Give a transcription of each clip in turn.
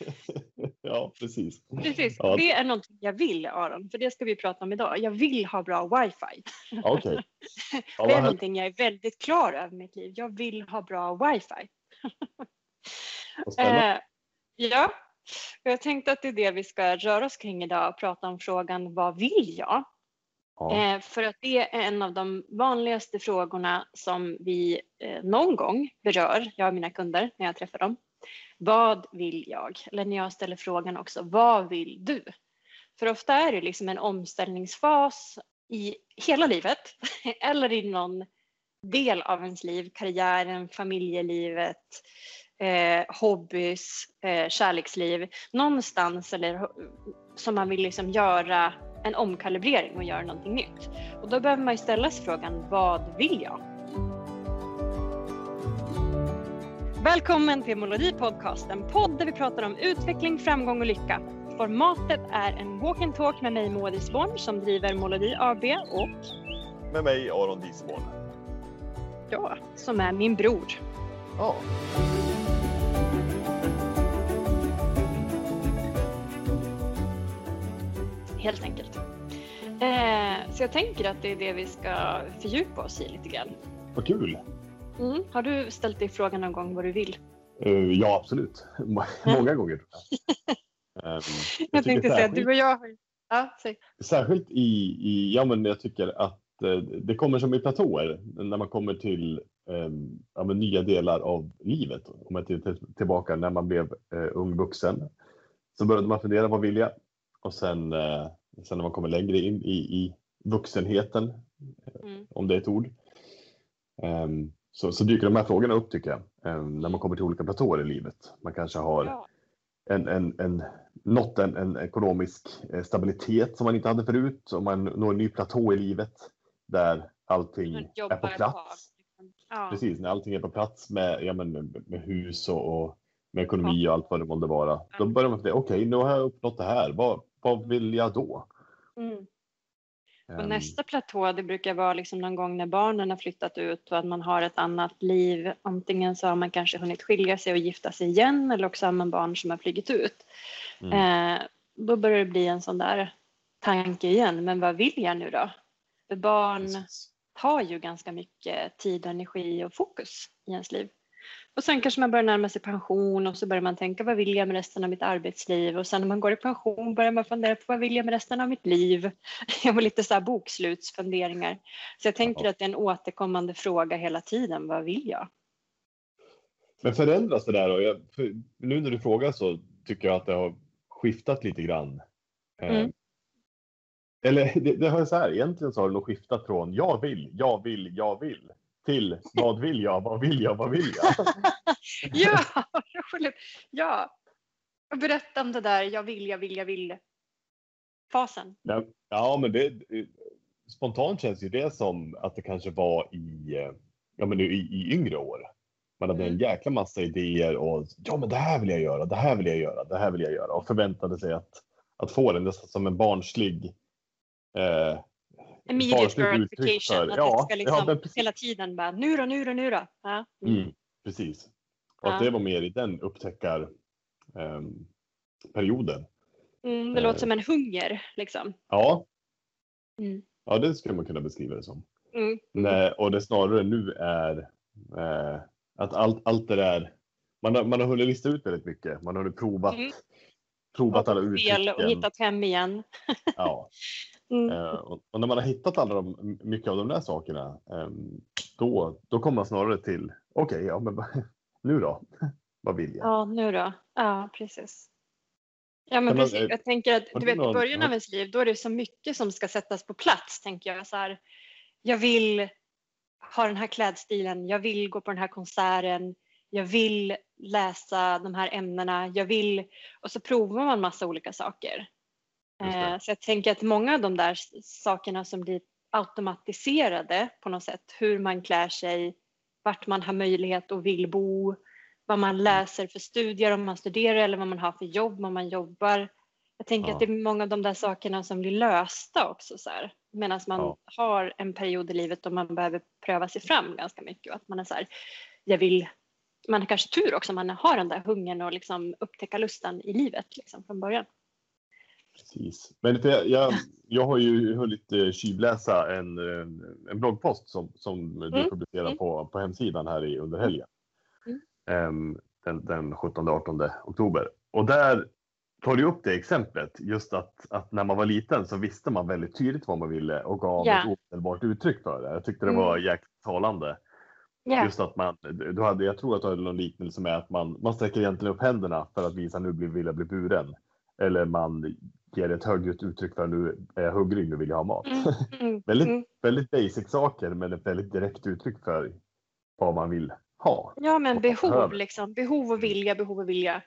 ja, precis. Precis, Ja. det är någonting jag vill Aron, för det ska vi prata om idag. Jag vill ha bra wifi. Okej. Ja, det är någonting jag är väldigt klar över mitt liv. Jag vill ha bra wifi. Eh, ja, jag tänkte att det är det vi ska röra oss kring idag och prata om frågan vad vill jag? Ja. Eh, för att det är en av de vanligaste frågorna som vi eh, någon gång berör, jag och mina kunder när jag träffar dem. Vad vill jag? Eller när jag ställer frågan också, vad vill du? För ofta är det liksom en omställningsfas i hela livet eller i någon del av ens liv, karriären, familjelivet, eh, hobbys, eh, kärleksliv, någonstans eller som man vill liksom göra en omkalibrering och göra någonting nytt. Och då behöver man ju ställa sig frågan, vad vill jag? Välkommen till Molodi Podcast, en podd där vi pratar om utveckling, framgång och lycka. Formatet är en walk and talk med mig Moa Disborn som driver Molodi AB och Med mig Aron Disborn. jag som är min bror. Ja. helt enkelt. Eh, så jag tänker att det är det vi ska fördjupa oss i lite grann. Vad kul. Mm. Har du ställt dig frågan någon gång vad du vill? Eh, ja, absolut. Må- Många gånger. tror jag. Ehm, Jag, tänkte säga att du och jag har... Ja, säg. Särskilt i, i, ja men jag tycker att eh, det kommer som i platåer när man kommer till eh, ja, nya delar av livet. Om till, till, tillbaka när man blev eh, ung vuxen så började man fundera vad vill jag? Och sen, eh, sen när man kommer längre in i, i vuxenheten, Mm. om det är ett ord, eh, så, så dyker de här frågorna upp tycker jag. Eh, när man kommer till olika platåer i livet. Man kanske har Ja. en, en, en, nått en, en ekonomisk eh, stabilitet som man inte hade förut. Om man når en ny platå i livet där allting är på plats. liksom. Ja. Precis, när allting är på plats med, ja, men, med, hus och, och med ekonomi och allt vad det måste vara. Då börjar man fundera, okej nu har jag uppnått det här, vad, vad vill jag då? Mm. Och Ehm, nästa platå det brukar vara liksom någon gång när barnen har flyttat ut och att man har ett annat liv. Antingen så har man kanske hunnit skilja sig och gifta sig igen eller också har man barn som har flugit ut. Mm. Eh, då börjar det bli en sån där tanke igen. Men vad vill jag nu då? För barn precis. tar ju ganska mycket tid, energi och fokus i ens liv. Och sen kanske man börjar närma sig pension och så börjar man tänka vad vill jag med resten av mitt arbetsliv och sen när man går i pension börjar man fundera på vad vill jag med resten av mitt liv. Jag har lite så här bokslutsfunderingar. Så jag tänker Ja. att det är en återkommande fråga hela tiden. Vad vill jag? Men förändras det där? då? Jag, nu när du frågar så tycker jag att det har skiftat lite grann. Ehm, Mm. Eller det, det har jag så här, egentligen så har det nog skiftat från jag vill, jag vill, jag vill till vad vill jag, vad vill jag, vad vill jag? Ja, vad roligt. Ja. Och Berätta om det där jag vill, jag vill, jag vill fasen. Ja, men det, spontant känns ju det som att det kanske var i, ja, men i, i yngre år. Man hade en Mm. jäkla massa idéer och ja, men det här vill jag göra, det här vill jag göra, det här vill jag göra och förväntade sig att, att få den nästan som en barnslig eh, Immediate gratification. Att ja, det ska ja, liksom men precis. hela tiden bara nu då, nu då, nu då. Ja. Mm. Mm, precis. Och att Ja. det var mer i den upptäckar ehm, perioden. Mm, det Eh. låter som en hunger liksom. Ja, Mm. ja, det skulle man kunna beskriva det som. Mm. Nej, och det snarare nu är eh, att allt, allt det där, man har, man har hunnit lista ut väldigt mycket. Man har hunnit provat, provat alla Fel och uttrycken. hittat hem igen. Ja. Mm. Eh, och, och när man har hittat alla de, mycket av de där sakerna, ehm, då, då kommer man snarare till, okej, ja men nu då? Vad vill jag? Ja, nu då. Ja, precis. Ja, men precis. eh, Jag tänker att du vet, i början av ens liv, då är det så mycket som ska sättas på plats, tänker jag. Så här, jag vill ha den här klädstilen, jag vill gå på den här konserten, jag vill läsa de här ämnena, jag vill... Och så provar man massa olika saker. Eh, Så jag tänker att många av de där sakerna som blir automatiserade på något sätt, hur man klär sig, vart man har möjlighet och vill bo, vad man läser för studier om man studerar eller vad man har för jobb om man jobbar. Jag tänker Ja. att det är många av de där sakerna som blir lösta också så här. Medan man Ja. har en period i livet då man behöver pröva sig fram ganska mycket och att man är så här, jag vill man har kanske tur också man har den där hungern och liksom upptäcka lusten i livet liksom, från början. Precis. Men jag, jag, jag har ju hunnit eh, tjuvläsa en, en bloggpost som, som du mm. publicerade mm. på, på hemsidan här i, under helgen. Mm. Um, den, den 17-18 oktober. Och där tar du upp det exemplet, just att, att när man var liten så visste man väldigt tydligt vad man ville och gav yeah. ett omedelbart uttryck för det. Jag tyckte det var mm. jäkligt talande. Yeah. Just att man, du hade, jag tror att du hade någon liknelse med att man, man sträcker egentligen upp händerna för att visa nu vill jag bli buren. Eller man ger ett högljutt uttryck för nu är jag hungrig, nu vill jag ha mat. Mm, mm, väldigt, mm. väldigt basic saker men ett väldigt direkt uttryck för vad man vill ha. Ja men behov liksom, behov och mm. vilja, behov och vilja.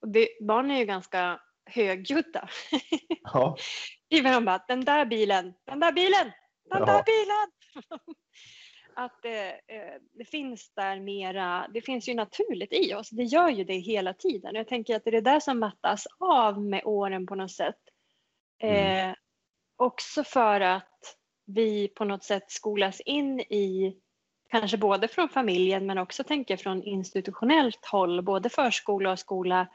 Och det, barn är ju ganska högljudda. Ja. De bara den där bilen, den där bilen, den ja. där bilen. Att det, eh, det, finns där mera, det finns ju naturligt i oss, det gör ju det hela tiden. Jag tänker att det är det där som mattas av med åren på något sätt. Mm. Eh, också för att vi på något sätt skolas in i, kanske både från familjen men också tänker från institutionellt håll, både förskola och skola,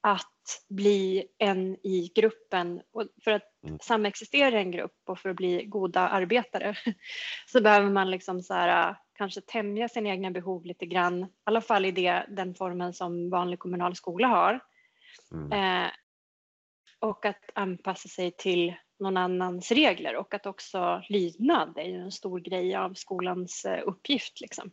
att bli en i gruppen. Och för att mm. samexistera i en grupp och för att bli goda arbetare så behöver man liksom så här, kanske tämja sina egna behov lite grann, i alla fall i det, den formen som vanlig kommunal skola har. Mm. Eh, och att anpassa sig till någon annans regler och att också lydnad är ju en stor grej av skolans eh, uppgift. Liksom.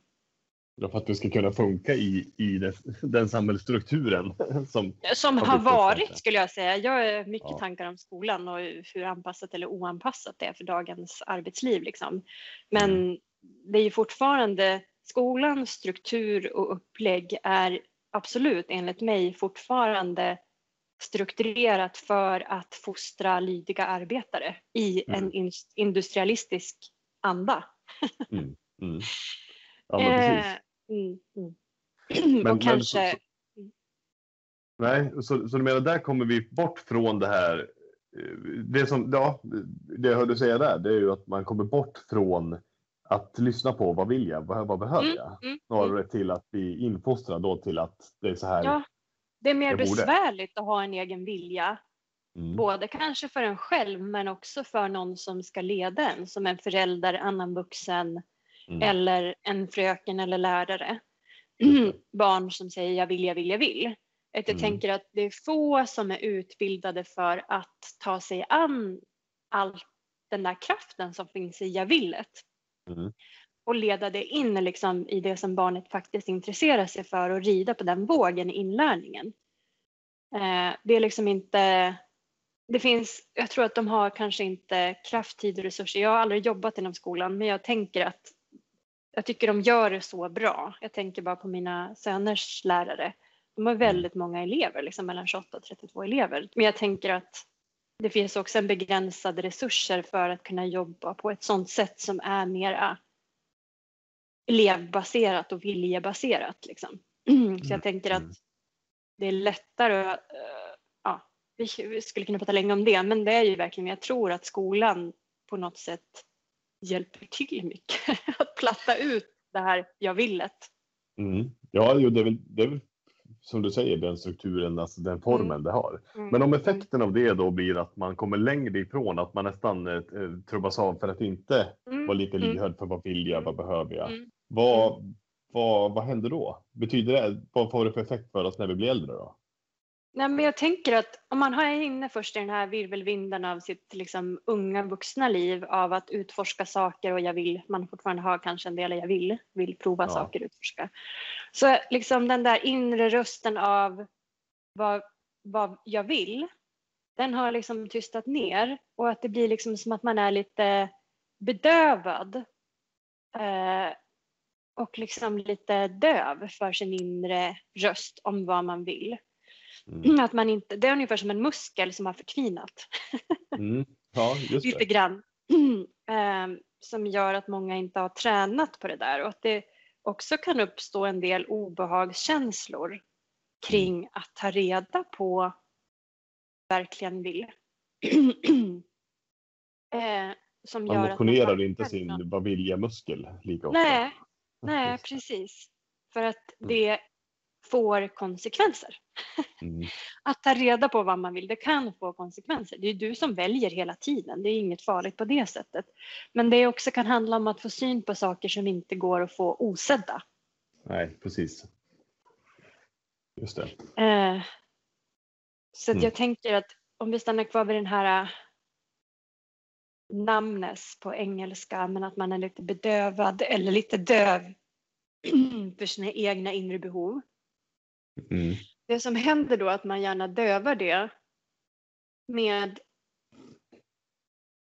För att det ska kunna funka i, i det, den samhällsstrukturen. Som, som har, varit skulle jag säga. Jag har mycket ja. tankar om skolan och hur anpassat eller oanpassat det är för dagens arbetsliv. Liksom. Men mm. det är ju fortfarande skolans struktur och upplägg är absolut enligt mig fortfarande strukturerat för att fostra lydiga arbetare i mm. en industrialistisk anda. mm. Mm. Ja, men precis. Mm, mm. Men, och kanske... Men, så, så, nej, så, så du menar där kommer vi bort från det här. Eh, det som, ja, det jag hörde säga där, det är ju att man kommer bort från att lyssna på vad vill jag, vad, vad behöver mm, jag? Mm, Snarare mm. till att bli infostrad då till att det är så här. Ja, det är mer besvärligt att ha en egen vilja. Mm. Både kanske för en själv men också för någon som ska leda en som en förälder, annan vuxen, Mm. Eller en fröken eller lärare. Barn som säger jag vill, jag vill, jag vill. Att jag mm. tänker att det är få som är utbildade för att ta sig an all den där kraften som finns i jag villet. Mm. Och leda det in liksom i det som barnet faktiskt intresserar sig för och rida på den vågen i inlärningen. Eh, det är liksom inte det finns, jag tror att de har kanske inte kraft, tid och resurser. Jag har aldrig jobbat inom skolan men jag tänker att jag tycker de gör det så bra. Jag tänker bara på mina söners lärare. De har mm. väldigt många elever, liksom mellan 28 och 32 elever. Men jag tänker att det finns också en begränsade resurser för att kunna jobba på ett sådant sätt som är mera elevbaserat och viljebaserat. Liksom. Så jag tänker att mm. det är lättare att, eh, ja, vi skulle kunna prata länge om det, men det är ju verkligen, jag tror att skolan på något sätt hjälper till mycket platta ut det här jag villet. Mm. Ja, jo, det, är väl, det är väl som du säger den strukturen, alltså den formen mm. det har. Mm. Men om effekten av det då blir att man kommer längre ifrån, att man nästan eh, trubbas av för att inte mm. vara lite mm. lyhörd för vad vill jag, vad behöver jag? Mm. Vad, vad, vad händer då? Betyder det, vad får det för effekt för oss när vi blir äldre då? Nej, men jag tänker att om man är inne först i den här virvelvinden av sitt liksom, unga vuxna liv av att utforska saker och jag vill, man fortfarande har kanske en del jag vill, vill prova ja. saker, utforska. Så liksom den där inre rösten av vad, vad jag vill, den har liksom tystat ner och att det blir liksom som att man är lite bedövad eh, och liksom lite döv för sin inre röst om vad man vill. Mm. Att man inte, det är ungefär som en muskel som har förtvinat. Mm. Ja, Lite grann. Um, som gör att många inte har tränat på det där och att det också kan uppstå en del obehagskänslor kring mm. att ta reda på verkligen vill. eh, som man gör motionerar att man inte sin vad vilja muskel lika ofta. Nej, nej precis. För att mm. det får konsekvenser. Mm. Att ta reda på vad man vill, det kan få konsekvenser. Det är du som väljer hela tiden. Det är inget farligt på det sättet. Men det också kan handla om att få syn på saker som inte går att få osedda. Nej, precis. Just det. Eh, så att Mm. jag tänker att om vi stannar kvar vid den här eh, namnes på engelska, men att man är lite bedövad eller lite döv för sina egna inre behov. Mm. Det som händer då är att man gärna dövar det med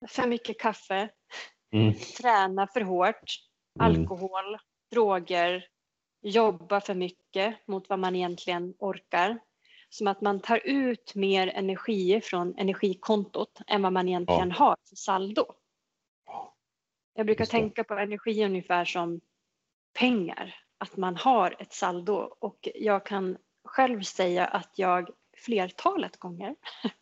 för mycket kaffe, Mm. träna för hårt, Mm. alkohol, droger, jobba för mycket mot vad man egentligen orkar. Som att man tar ut mer energi från energikontot än vad man egentligen har för saldo. Jag brukar tänka på energi ungefär som pengar. Att man har ett saldo och jag kan själv säga att jag flertalet gånger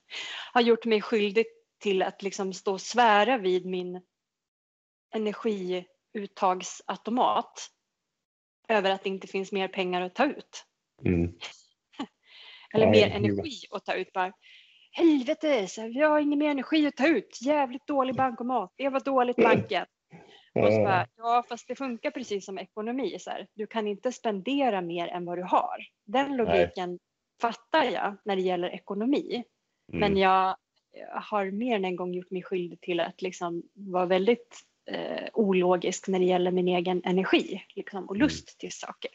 har gjort mig skyldig till att liksom stå och svära vid min energiuttagsautomat över att det inte finns mer pengar att ta ut. Mm. Eller Ja, mer jag- energi att ta ut. Bara, Helvete, så vi har ingen mer energi att ta ut. Jävligt dålig bankomat. Det var dåligt banken. Och så bara, ja, fast det funkar precis som ekonomi. Så här. Du kan inte spendera mer än vad du har. Den logiken fattar jag när det gäller ekonomi. Men Mm. jag har mer än en gång gjort mig skyldig till att liksom vara väldigt eh, ologisk när det gäller min egen energi liksom, och lust till saker.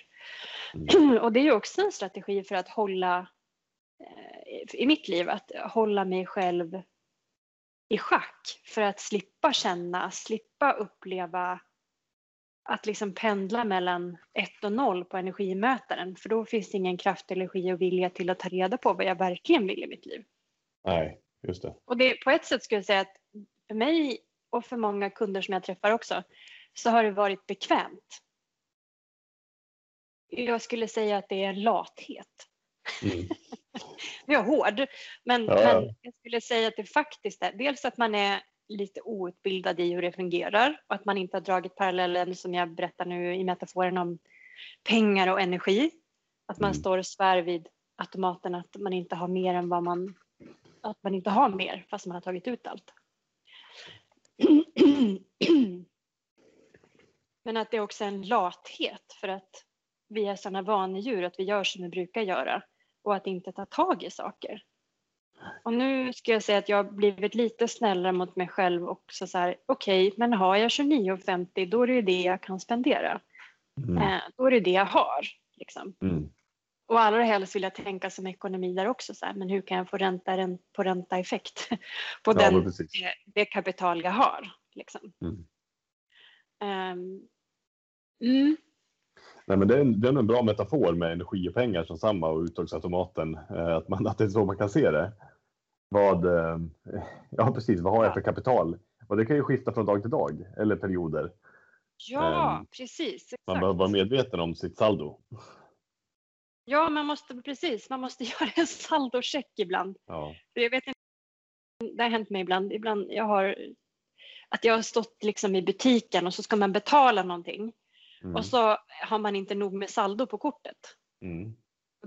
Och det är ju också en strategi för att hålla, eh, i mitt liv, att hålla mig själv i schack för att slippa känna, slippa uppleva att liksom pendla mellan 1 och 0 på energimätaren för då finns det ingen kraft, energi och vilja till att ta reda på vad jag verkligen vill i mitt liv. Nej, just det. Och det, på ett sätt skulle jag säga att för mig och för många kunder som jag träffar också så har det varit bekvämt. Jag skulle säga att det är en lathet. Mm. Nu är jag hård, men, Ja, ja. men jag skulle säga att det faktiskt är dels att man är lite outbildad i hur det fungerar och att man inte har dragit parallellen som jag berättar nu i metaforen om pengar och energi. Att man Mm. står och svär vid automaten att man inte har mer än vad man att man inte har mer fast man har tagit ut allt. Men att det är också en lathet för att vi är sådana vanedjur att vi gör som vi brukar göra och att inte ta tag i saker. Och nu ska jag säga att jag har blivit lite snällare mot mig själv också så här, okej, men har jag 29,50 då är det det jag kan spendera. Mm. Eh, då är det det jag har. Liksom. Mm. Och allra helst vill jag tänka som ekonomi där också, så här, men hur kan jag få ränta på ränta-effekt på Ja, den, precis. det, kapital jag har. Liksom. Mm. Mm, Nej, men det är, en, det är en bra metafor med energi och pengar som samma och uttagsautomaten. Eh, att, man, att det är så man kan se det. Vad, eh, ja, precis. Vad har jag för kapital? Och det kan ju skifta från dag till dag eller perioder. ja, Ehm, precis. Man Exakt. behöver vara medveten om sitt saldo. Ja, man måste precis. Man måste göra en saldocheck ibland. Ja. För jag vet inte, det har hänt mig ibland. Ibland jag har att jag har stått liksom i butiken och så ska man betala någonting Mm. och så har man inte nog med saldo på kortet. Mm.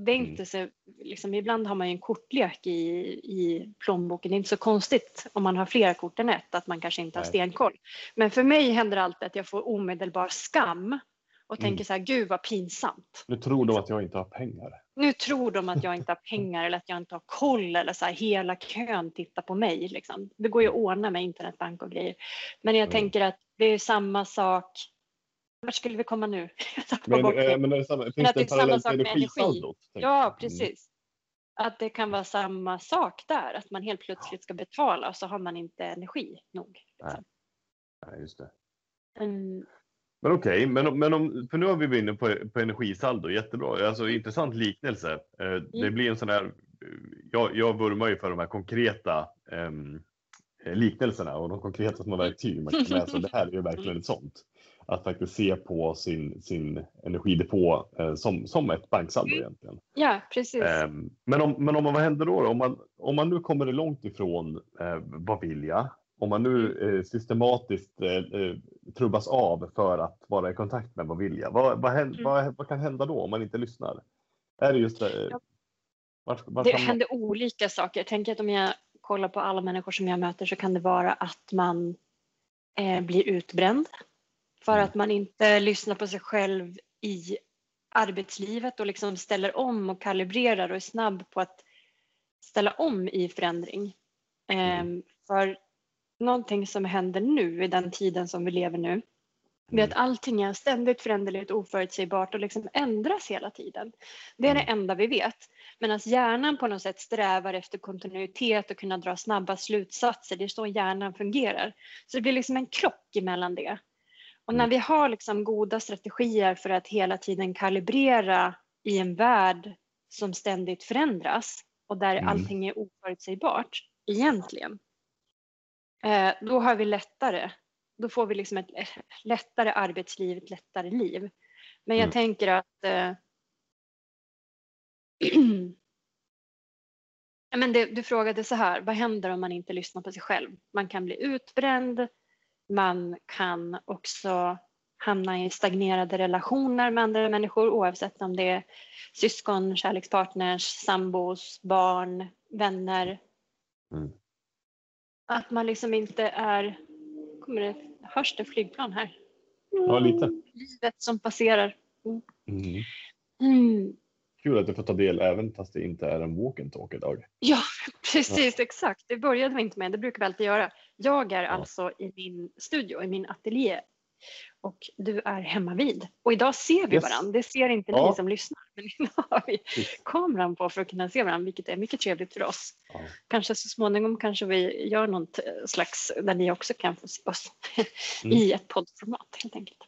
Det är Mm. inte så, liksom, ibland har man ju en kortlek i, i plånboken. Det är inte så konstigt om man har flera kort än ett att man kanske inte har stenkoll. Men för mig händer alltid att jag får omedelbar skam och Mm. tänker så här, gud vad pinsamt. Nu tror de att jag inte har pengar. Nu tror de att jag inte har pengar eller att jag inte har koll eller så här, hela kön tittar på mig. Liksom. Det går ju att ordna med internetbank och grejer. Men jag Mm. tänker att det är samma sak. Vart skulle vi komma nu? Men, eh, men är det samma, att finns det en samma parallell sak till med energi. energisaldot? jag? Ja, Mm. precis. Att det kan vara samma sak där, att man helt plötsligt ska betala och så har man inte energi nog. Liksom. Nej, just det. Mm, Men okej, men, om- men om, för nu har vi varit inne på, på energisaldo, jättebra. Alltså intressant liknelse. Eh, Det Mm. blir en sån här, jag, jag vurmar ju för de här konkreta eh, liknelserna och de konkreta små verktyg man kan sig. Det här är ju verkligen ett sånt. Att faktiskt se på sin, sin energidepå eh, som, som ett banksaldo Mm. egentligen. ja, precis. Ehm, Men om, men om vad händer då? då? Om, man, om man nu kommer långt ifrån eh, vad vill jag? Om man nu eh, systematiskt eh, eh, trubbas av för att vara i kontakt med vad vill jag? Vad, vad, hän- Mm. vad, vad kan hända då om man inte lyssnar? Är det just det? Var, var det händer olika saker. Jag tänker att om jag kollar på alla människor som jag möter så kan det vara att man eh, blir utbränd för mm. att man inte lyssnar på sig själv i arbetslivet och liksom ställer om och kalibrerar och är snabb på att ställa om i förändring. Mm. Eh, för någonting som händer nu i den tiden som vi lever nu det är att allting är ständigt föränderligt, oförutsägbart och liksom ändras hela tiden. Det är det mm. enda vi vet. Medan hjärnan på något sätt strävar efter kontinuitet och kunna dra snabba slutsatser. Det är så hjärnan fungerar. Så det blir liksom en krock emellan det. Och när mm. vi har liksom goda strategier för att hela tiden kalibrera i en värld som ständigt förändras och där mm. allting är oförutsägbart egentligen. Eh, då har vi lättare då får vi liksom ett lättare arbetsliv, ett lättare liv. Men jag mm. tänker att eh, men det, du frågade så här, vad händer om man inte lyssnar på sig själv? Man kan bli utbränd, man kan också hamna i stagnerade relationer med andra människor oavsett om det är syskon, kärlekspartners, sambos, barn, vänner. Mm. Att man liksom inte är kommer det, hörs det flygplan här? Ja, lite. Livet som passerar. Mm. Mm. Kul att du får ta del även fast det inte är en walk and talk idag. Ja, precis ja. exakt. Det började vi inte med, det brukar vi alltid göra. Jag är ja. alltså i min studio, i min ateljé och du är hemma vid. Och idag ser vi yes. varandra. Det ser inte ja. ni som lyssnar, men idag har vi kameran på för att kunna se varandra, vilket är mycket trevligt för oss. Ja. Kanske så småningom kanske vi gör något slags där ni också kan få se oss mm. i ett poddformat helt enkelt.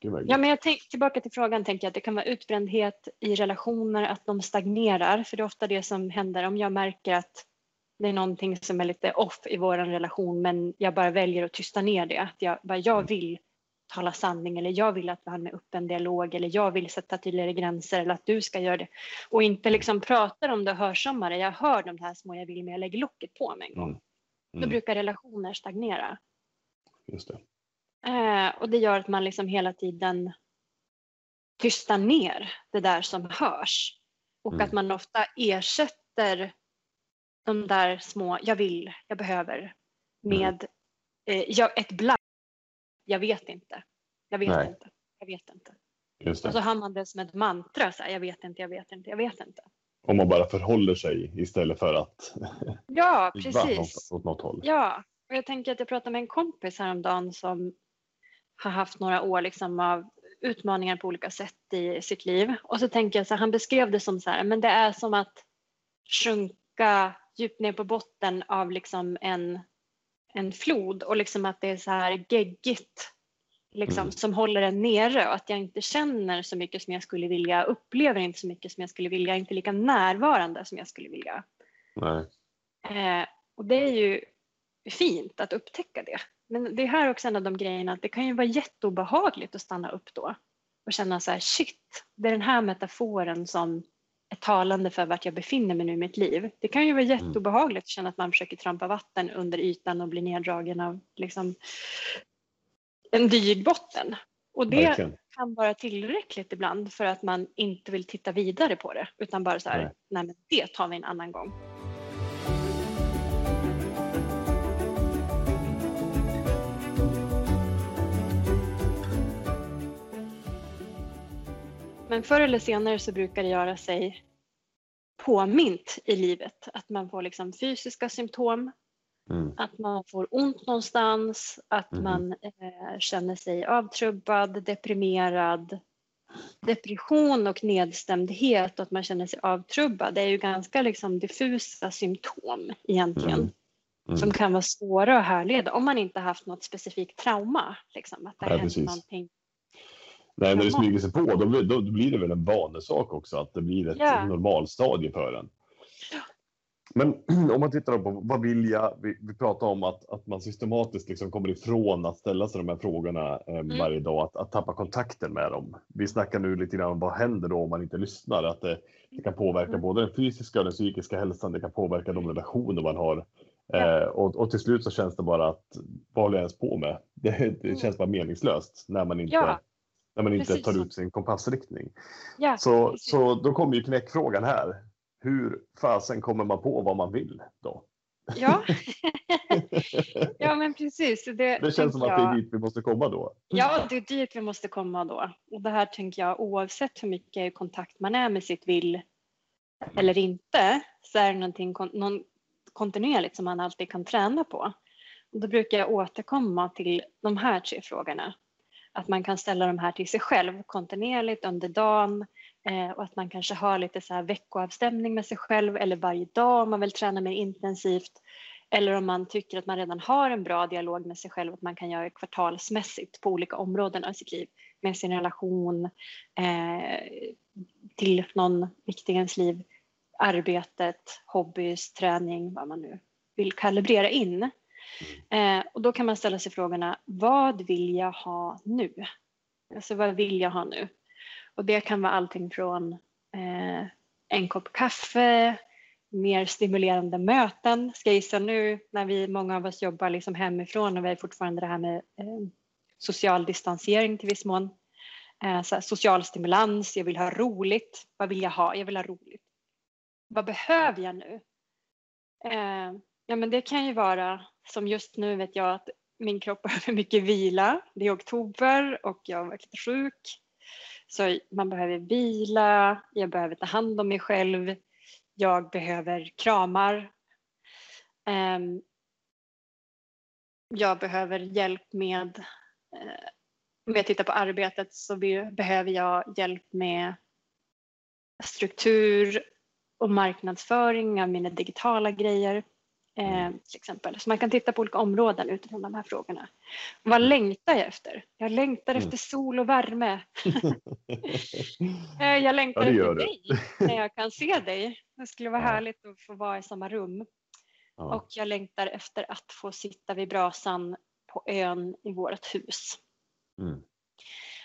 Ja, men jag tänk, tillbaka till frågan tänker jag att det kan vara utbrändhet i relationer, att de stagnerar, för det är ofta det som händer om jag märker att det är någonting som är lite off i vår relation men jag bara väljer att tysta ner det. Att jag, bara, jag mm. vill tala sanning eller jag vill att vi har en öppen dialog eller jag vill sätta tydligare gränser eller att du ska göra det. Och inte liksom pratar om det hörsammare. Jag hör de här små jag vill men jag lägger locket på mig en gång. Mm. Mm. Då brukar relationer stagnera. Just det. Eh, och det gör att man liksom hela tiden tystar ner det där som hörs. Och mm. att man ofta ersätter de där små jag vill, jag behöver med mm. eh, ett blankt jag vet inte. Jag vet Nej. inte. Jag vet inte. Just det. Och så har man det som ett mantra, så här, jag vet inte, jag vet inte, jag vet inte. Om man bara förhåller sig istället för att ja, precis. åt något håll. Ja, och jag tänker att jag pratade med en kompis häromdagen som har haft några år liksom av utmaningar på olika sätt i sitt liv. Och så tänker jag så här, han beskrev det som så här, men det är som att sjunka djupt ner på botten av liksom en en flod och liksom att det är så här geggigt liksom, mm. som håller en nere och att jag inte känner så mycket som jag skulle vilja, upplever inte så mycket som jag skulle vilja, inte lika närvarande som jag skulle vilja. Eh, och det är ju fint att upptäcka det. Men det är här också en av de grejerna att det kan ju vara jätteobehagligt att stanna upp då och känna så här shit, det är den här metaforen som är talande för vart jag befinner mig nu i mitt liv. Det kan ju vara mm. jätteobehagligt att känna att man försöker trampa vatten under ytan och bli neddragen av liksom, en dyr botten. Och det Verkligen. kan vara tillräckligt ibland för att man inte vill titta vidare på det utan bara så här, nej, nej men det tar vi en annan gång. Men förr eller senare så brukar det göra sig påmint i livet. Att man får liksom fysiska symptom, mm. att man får ont någonstans, att mm. man eh, känner sig avtrubbad, deprimerad. Depression och nedstämdhet och att man känner sig avtrubbad det är ju ganska liksom diffusa symptom egentligen. Mm. Mm. som kan vara svåra att härleda om man inte haft något specifikt trauma. Liksom, att det ja, hänt någonting Nej, när det smyger sig på, då blir, då blir det väl en vanesak också, att det blir ett ja. normalstadie för en. Men om man tittar på vad vill jag? Vi, vi pratar om att, att man systematiskt liksom kommer ifrån att ställa sig de här frågorna eh, mm. varje dag, att, att tappa kontakten med dem. Vi snackar nu lite grann om vad händer då om man inte lyssnar? Att det, det kan påverka mm. både den fysiska och den psykiska hälsan. Det kan påverka de relationer man har. Eh, och, och, till slut så känns det bara att vad håller jag ens på med? Det, det mm. känns bara meningslöst när man inte ja när man inte Precis tar ut sin kompassriktning. Ja, Så, så då kommer ju knäckfrågan här. Hur fasen kommer man på vad man vill då? ja. ja, men precis. Det, Det känns som att det jag- är dit vi måste komma då. Ja, det är dit vi måste komma då. Och det här tänker jag oavsett hur mycket kontakt man är med sitt vill eller inte så är det någonting någon kontinuerligt som man alltid kan träna på. Och då brukar jag återkomma till de här tre frågorna. Att man kan ställa de här till sig själv kontinuerligt under dagen eh, och att man kanske har lite så här veckoavstämning med sig själv eller varje dag om man vill träna mer intensivt. Eller om man tycker att man redan har en bra dialog med sig själv, att man kan göra det kvartalsmässigt på olika områden av sitt liv. Med sin relation eh, till någon viktig i ens liv, arbetet, hobbys, träning, vad man nu vill kalibrera in. Mm. Eh, och då kan man ställa sig frågorna, vad vill jag ha nu? Alltså vad vill jag ha nu? Och det kan vara allting från eh, en kopp kaffe, mer stimulerande möten. Ska jag gissa nu när vi, många av oss jobbar liksom hemifrån och vi är fortfarande det här med eh, social distansering till viss mån. Eh, så här, social stimulans, jag vill ha roligt. Vad vill jag ha? Jag vill ha roligt. Vad behöver jag nu? Eh, ja men det kan ju vara som just nu vet jag att min kropp behöver mycket vila. Det är oktober och jag är lite sjuk. Så man behöver vila, jag behöver ta hand om mig själv, jag behöver kramar. Ehm, jag behöver hjälp med, eh, om jag tittar på arbetet så be- behöver jag hjälp med struktur och marknadsföring av mina digitala grejer. Eh, till exempel. Så man kan titta på olika områden utifrån de här frågorna. Vad längtar jag efter? Jag längtar Mm. efter sol och värme. Eh, Jag längtar Ja, efter dig när jag kan se dig. Det skulle vara Ja. härligt att få vara i samma rum. Ja. Och jag längtar efter att få sitta vid brasan på ön i vårt hus. Mm.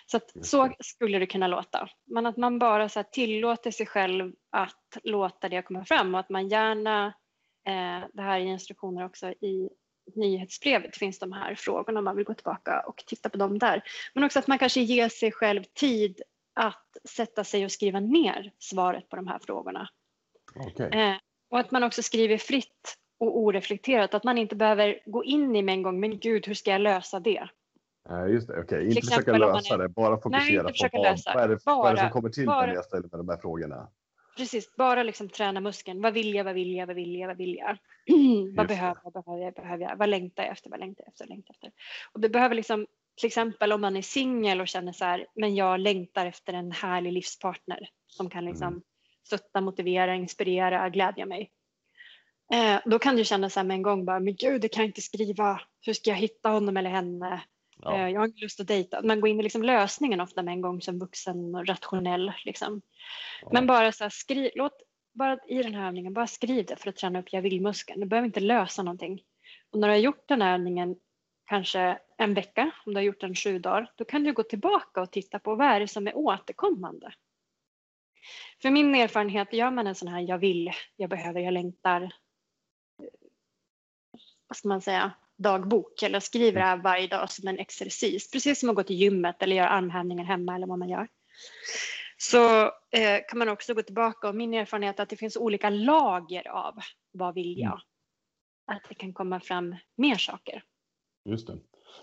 Så, att, så skulle det kunna låta. Men att man bara så tillåter sig själv att låta det komma fram och att man gärna, det här är instruktioner också i nyhetsbrevet finns de här frågorna om man vill gå tillbaka och titta på dem där. Men också att man kanske ger sig själv tid att sätta sig och skriva ner svaret på de här frågorna. Okej. Eh, och att man också skriver fritt och oreflekterat. Att man inte behöver gå in i med en gång, men gud hur ska jag lösa det? Nej, just det. Okej, inte exempel försöka lösa är- det, bara fokusera inte på vad, vad, är det, vad är det som Bara- kommer till bara- när jag ställer med de här frågorna. Precis, bara liksom träna muskeln. Vad vill jag, vad vill jag, vad vill jag, vad vill jag? vad behöver jag, behöver jag, behöver jag? Vad längtar jag efter, vad längtar jag efter, vad längtar jag efter? Och det behöver liksom, till exempel om man är singel och känner så här, men jag längtar efter en härlig livspartner som kan liksom Mm. stötta, motivera, inspirera, glädja mig. Eh, då kan du känna så här med en gång bara, men gud, det kan jag inte skriva. Hur ska jag hitta honom eller henne? Ja. Eh, Jag har inte lust att dejta. Man går in i liksom lösningen ofta med en gång som vuxen och rationell. Liksom. Ja. Men bara så här, skriv, låt, bara i den här övningen, bara skriv det för att träna upp jag vill-muskeln. Du behöver inte lösa någonting. Och när du har gjort den här övningen kanske en vecka, om du har gjort den sju dagar, då kan du gå tillbaka och titta på vad är det som är återkommande. För min erfarenhet, gör man en sån här jag vill, jag behöver, jag längtar, eh, vad ska man säga, dagbok eller skriver det här varje dag som en exercis, precis som att gå till gymmet eller göra armhävningar hemma eller vad man gör. Så eh, kan man också gå tillbaka och min erfarenhet är att det finns olika lager av vad vill jag? Att det kan komma fram mer saker. Just det.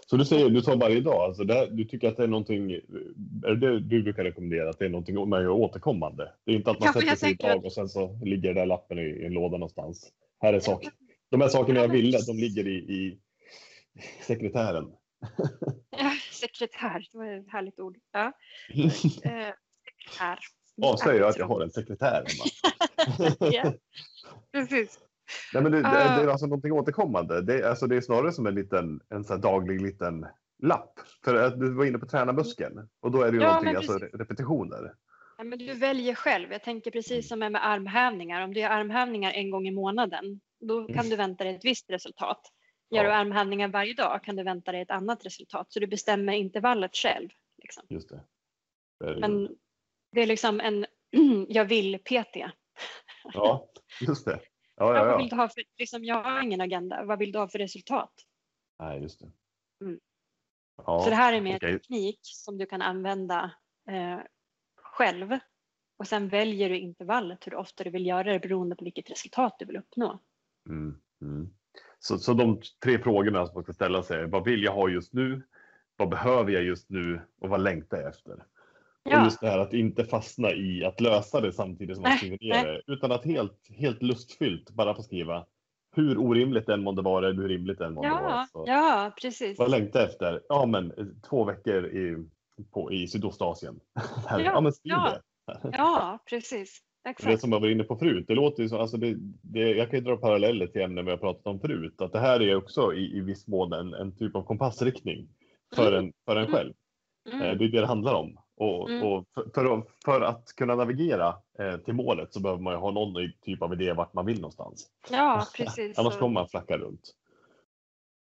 Så du säger, du tar varje dag, alltså här- du tycker att det är någonting, är det du brukar rekommendera, att det är någonting man gör återkommande? Det är inte att man men sätter sig idag att- och sen så ligger den där lappen i, i en låda någonstans. Här är saker. De här sakerna jag ville, de ligger i, i sekretären. Ja, sekretär, det var ett härligt ord. Ja. Eh, sekretär. Avslöjar jag att jag har en sekretär hemma. Ja, precis. Nej, men det, det, Ah. det är alltså någonting återkommande. Det, alltså, det är snarare som en liten, en så daglig liten lapp. För att du var inne på träna muskeln och då är det ju Ja, någonting, alltså repetitioner. Ja, men du väljer själv. Jag tänker precis som med armhävningar. Om du gör armhävningar en gång i månaden, då kan du vänta dig ett visst resultat. Gör du armhävningar varje dag kan du vänta dig ett annat resultat. Så du bestämmer intervallet själv. Liksom. Just det. Men det är liksom en jag vill-PT. Ja, just det. Ja, Ja, ja, vad vill du ha för, liksom, jag har ingen agenda. Vad vill du ha för resultat? Nej, just det. Ja, Så det här är mer okej. teknik som du kan använda eh, själv. Och sen väljer du intervallet hur ofta du vill göra det beroende på vilket resultat du vill uppnå. Mm, mm. Så, så de tre frågorna som man ska ställa sig är vad vill jag ha just nu? Vad behöver jag just nu och vad längtar jag efter? Och Ja. just det här att inte fastna i att lösa det samtidigt som man skriver ner det, utan att helt, helt lustfyllt bara få skriva hur orimligt den månde vara eller hur rimligt den månde vara. Ja, Så, ja, precis. Vad längtar efter? Ja, men eh, två veckor i, på, i Sydostasien. ja, ja, men skriv det. Ja, precis. Det Exakt. som jag var inne på förut, det låter ju som, alltså det, det, jag kan ju dra paralleller till ämnen vi har pratat om förut, att det här är också i, i viss mån en, en typ av kompassriktning för, Mm. en, för en Mm. själv. Eh, Mm. Det är det det handlar om. Och, Mm. och för, för, att, för att kunna navigera eh, till målet så behöver man ju ha någon typ av idé vart man vill någonstans. Ja, precis. Annars kommer man flacka runt.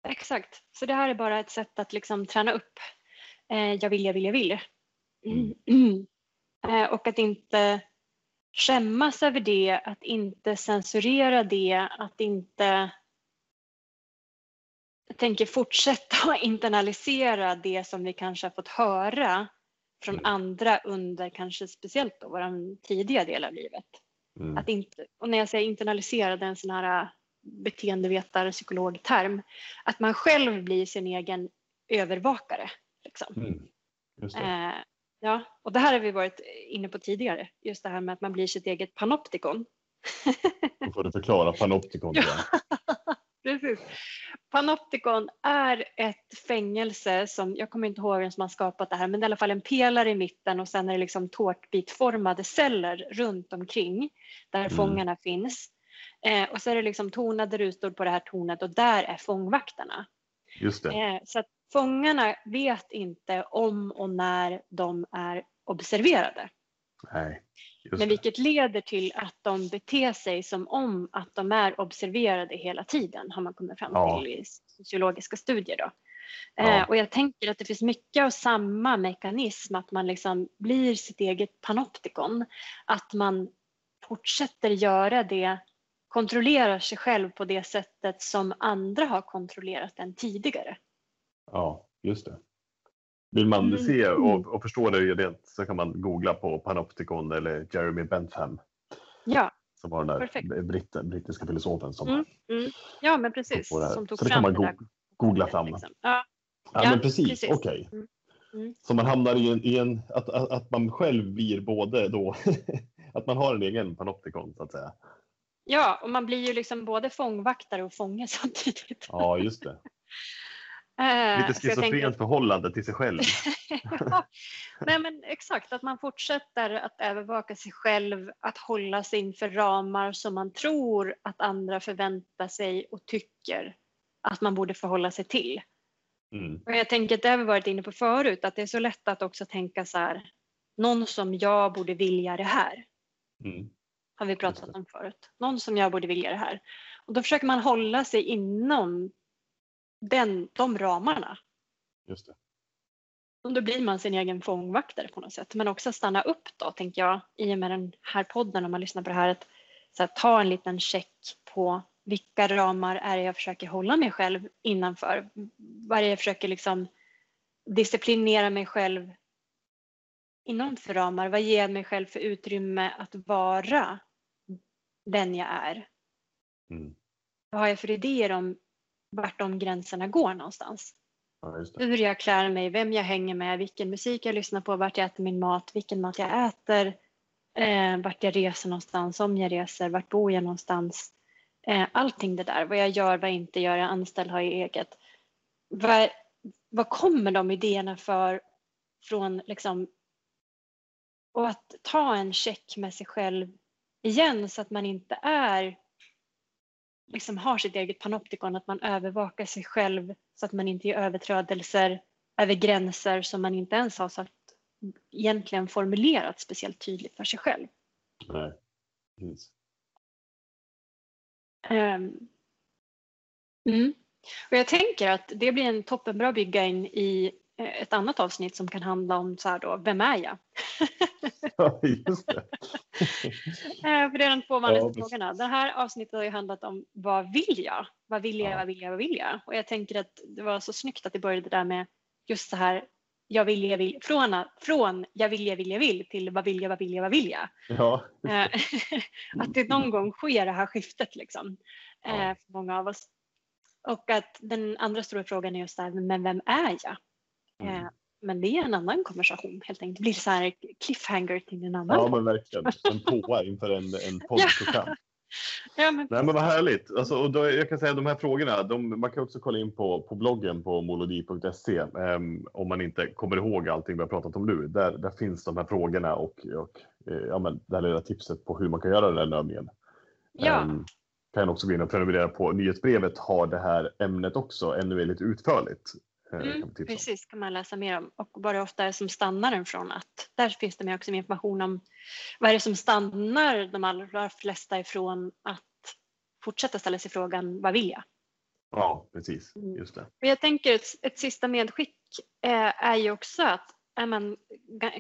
Exakt. Så det här är bara ett sätt att liksom träna upp. Eh, jag vill, jag vill, jag vill. Mm. Eh, och att inte skämmas över det, att inte censurera det, att inte jag tänker fortsätta internalisera det som vi kanske har fått höra från Mm. andra under kanske speciellt då vår tidiga del av livet. Mm. Att inte, och när jag säger internalisera, det är en sån här beteendevetare, psykologterm, att man själv blir sin egen övervakare. Liksom. Mm. Eh, ja, och det här har vi varit inne på tidigare, just det här med att man blir sitt eget panoptikon. Då får du förklara panoptikon. jag. Precis. Panoptikon är ett fängelse som, jag kommer inte ihåg vem som har skapat det här, men det är i alla fall en pelare i mitten och sen är det liksom tårtbitformade celler runt omkring där Mm. fångarna finns. Eh, och så är det liksom tonade rutor på det här tornet och där är fångvaktarna. Just det. Eh, så fångarna vet inte om och när de är observerade. Nej. Men vilket leder till att de beter sig som om att de är observerade hela tiden har man kommit fram Ja. till i sociologiska studier. Då. Ja. Eh, och jag tänker att det finns mycket av samma mekanism, att man liksom blir sitt eget panoptikon. Att man fortsätter göra det, kontrollerar sig själv på det sättet som andra har kontrollerat den tidigare. Ja, just det. Vill man Mm. se och, och förstå det rent så kan man googla på Panopticon eller Jeremy Bentham Ja, som var den där Perfekt. britt, brittiska filosofen som Mm. ja men precis. här. Som tog Så det kan man go- googla fram. Liksom. Ja, Ja, Ja, men precis, precis. okej. Mm. Mm. Så man hamnar i en, i en att, att, att man själv blir både då, att man har en egen Panopticon så att säga. ja, och man blir ju liksom både fångvaktare och fånge samtidigt. Ja, just det. Eh, Lite jag tänker schizofrent förhållande till sig själv. ja, nej men exakt, att man fortsätter att övervaka sig själv, att hålla sig inför ramar som man tror att andra förväntar sig och tycker att man borde förhålla sig till. Mm. Och jag tänker att det har vi varit inne på förut, att det är så lätt att också tänka så här, någon som jag borde vilja det här, Mm. har vi pratat om förut. Någon som jag borde vilja det här. Och då försöker man hålla sig inom den, de ramarna. Just det. Och då blir man sin egen fångvaktare på något sätt. Men också stanna upp då, tänker jag, i och med den här podden, om man lyssnar på det här, att så här, ta en liten check på vilka ramar är det jag försöker hålla mig själv innanför? Vad är det jag försöker liksom disciplinera mig själv inom för ramar? Vad ger jag mig själv för utrymme att vara den jag är? Mm. Vad har jag för idéer om vart de gränserna går någonstans? Ja, hur jag klär mig, vem jag hänger med, vilken musik jag lyssnar på, vart jag äter min mat, vilken mat jag äter, eh, vart jag reser någonstans, om jag reser, vart bor jag någonstans. Eh, allting det där, vad jag gör, vad jag inte gör, jag är anställd, har jag eget. Vad, vad kommer de idéerna för från liksom och att ta en check med sig själv igen så att man inte är liksom har sitt eget panoptikon, att man övervakar sig själv så att man inte gör överträdelser över gränser som man inte ens har sagt, egentligen formulerat speciellt tydligt för sig själv. Nej. Precis. Ehm, Mm. Och jag tänker att det blir en toppenbra brygga in i ett annat avsnitt som kan handla om så här då, vem är jag? Ja, just det. Eh, För det är de två vanligaste Ja, frågorna. Det här avsnittet har ju handlat om vad vill jag? Vad vill jag? Ja. Vad vill jag? Vad vill jag? Och jag tänker att det var så snyggt att det började där med just så här jag vill, jag vill, från, från jag vill, jag vill, jag vill till vad vill jag, vad vill jag, vad vill jag. Ja. Eh, att det någon gång sker det här skiftet liksom, Ja. eh, för många av oss. Och att den andra stora frågan är just där, men vem är jag? Mm. Eh, Men det är en annan konversation helt enkelt. Det blir så här cliffhanger till en annan. ja, men verkligen. En påa inför en, en poddprogram. Ja, men, Nej, men vad härligt. Alltså, och då, jag kan säga de här frågorna, de, man kan också kolla in på, på bloggen på molodi.se ehm, om man inte kommer ihåg allting vi har pratat om nu. Där, där finns de här frågorna och, och eh, ja, men det här lilla tipset på hur man kan göra den här övningen. ja, Ehm, kan också gå in och prenumerera på nyhetsbrevet har det här ämnet också ännu lite utförligt. Eh, mm, precis kan man läsa mer om. Och vad det ofta är som stannar den från att där finns det med också information om vad är det som stannar de allra flesta ifrån att fortsätta ställa sig frågan vad vill jag? Ja, precis. Mm. Just det. Och jag tänker ett, ett sista medskick eh, är ju också att är man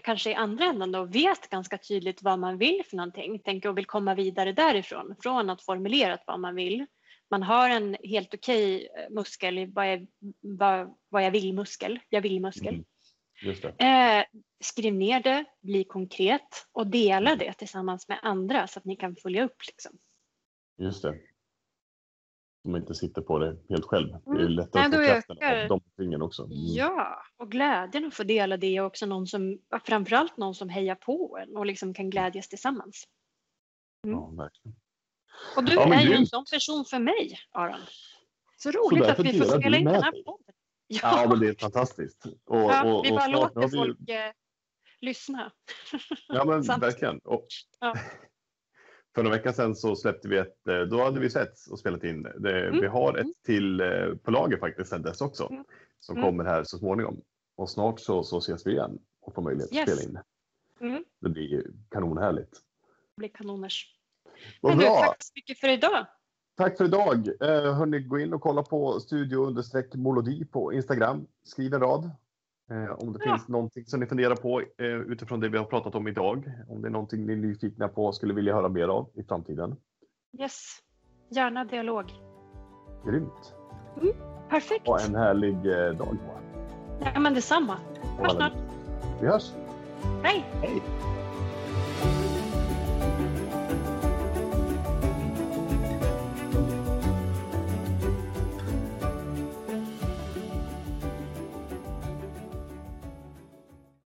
kanske i andra änden då vet ganska tydligt vad man vill för någonting, tänker och vill komma vidare därifrån, från att formulera vad man vill. Man har en helt okej eh, muskel, vad jag, vad, vad jag vill muskel, jag vill muskel. Mm. Just det. Eh, skriv ner det, bli konkret och dela det tillsammans med andra så att ni kan följa upp. Liksom. Just det. Om man inte sitter på det helt själv. Det är Mm. lättare Nej, att få kraften av de också. Mm. Ja, och glädjen att få dela det och också någon som, framförallt någon som hejar på en och liksom kan glädjas tillsammans. Ja, verkligen. Och du Ja, är ju en sån person för mig, Aron. Så roligt att därför vi får spela in den här podden. Ja, men det är fantastiskt. Och, Ja, och, vi och bara snart låter vi, folk eh, lyssna. Ja, men verkligen. Och, Ja. För några veckor sedan så släppte vi ett, eh, då hade vi setts och spelat in. Det, Mm. Vi har Mm. ett till eh, på lager faktiskt sedan dess också. Mm. Som Mm. kommer här så småningom. Och snart så, så ses vi igen och får möjlighet Yes. att spela in. Mm. Det blir kanonhärligt. Det blir kanoners. Vad du, bra! tack så mycket för idag. Tack för idag! Eh, hörni, gå in och kolla på studio understreck molodi på Instagram. Skriv en rad. Eh, om det Ja. finns någonting som ni funderar på eh, utifrån det vi har pratat om idag. Om det är någonting ni är nyfikna på och skulle vilja höra mer av i framtiden. Yes. Gärna dialog. Grymt! Perfekt. Ha en härlig eh, dag. Ja, men detsamma. Och Hörs snart. Vi hörs! Hej. Hej!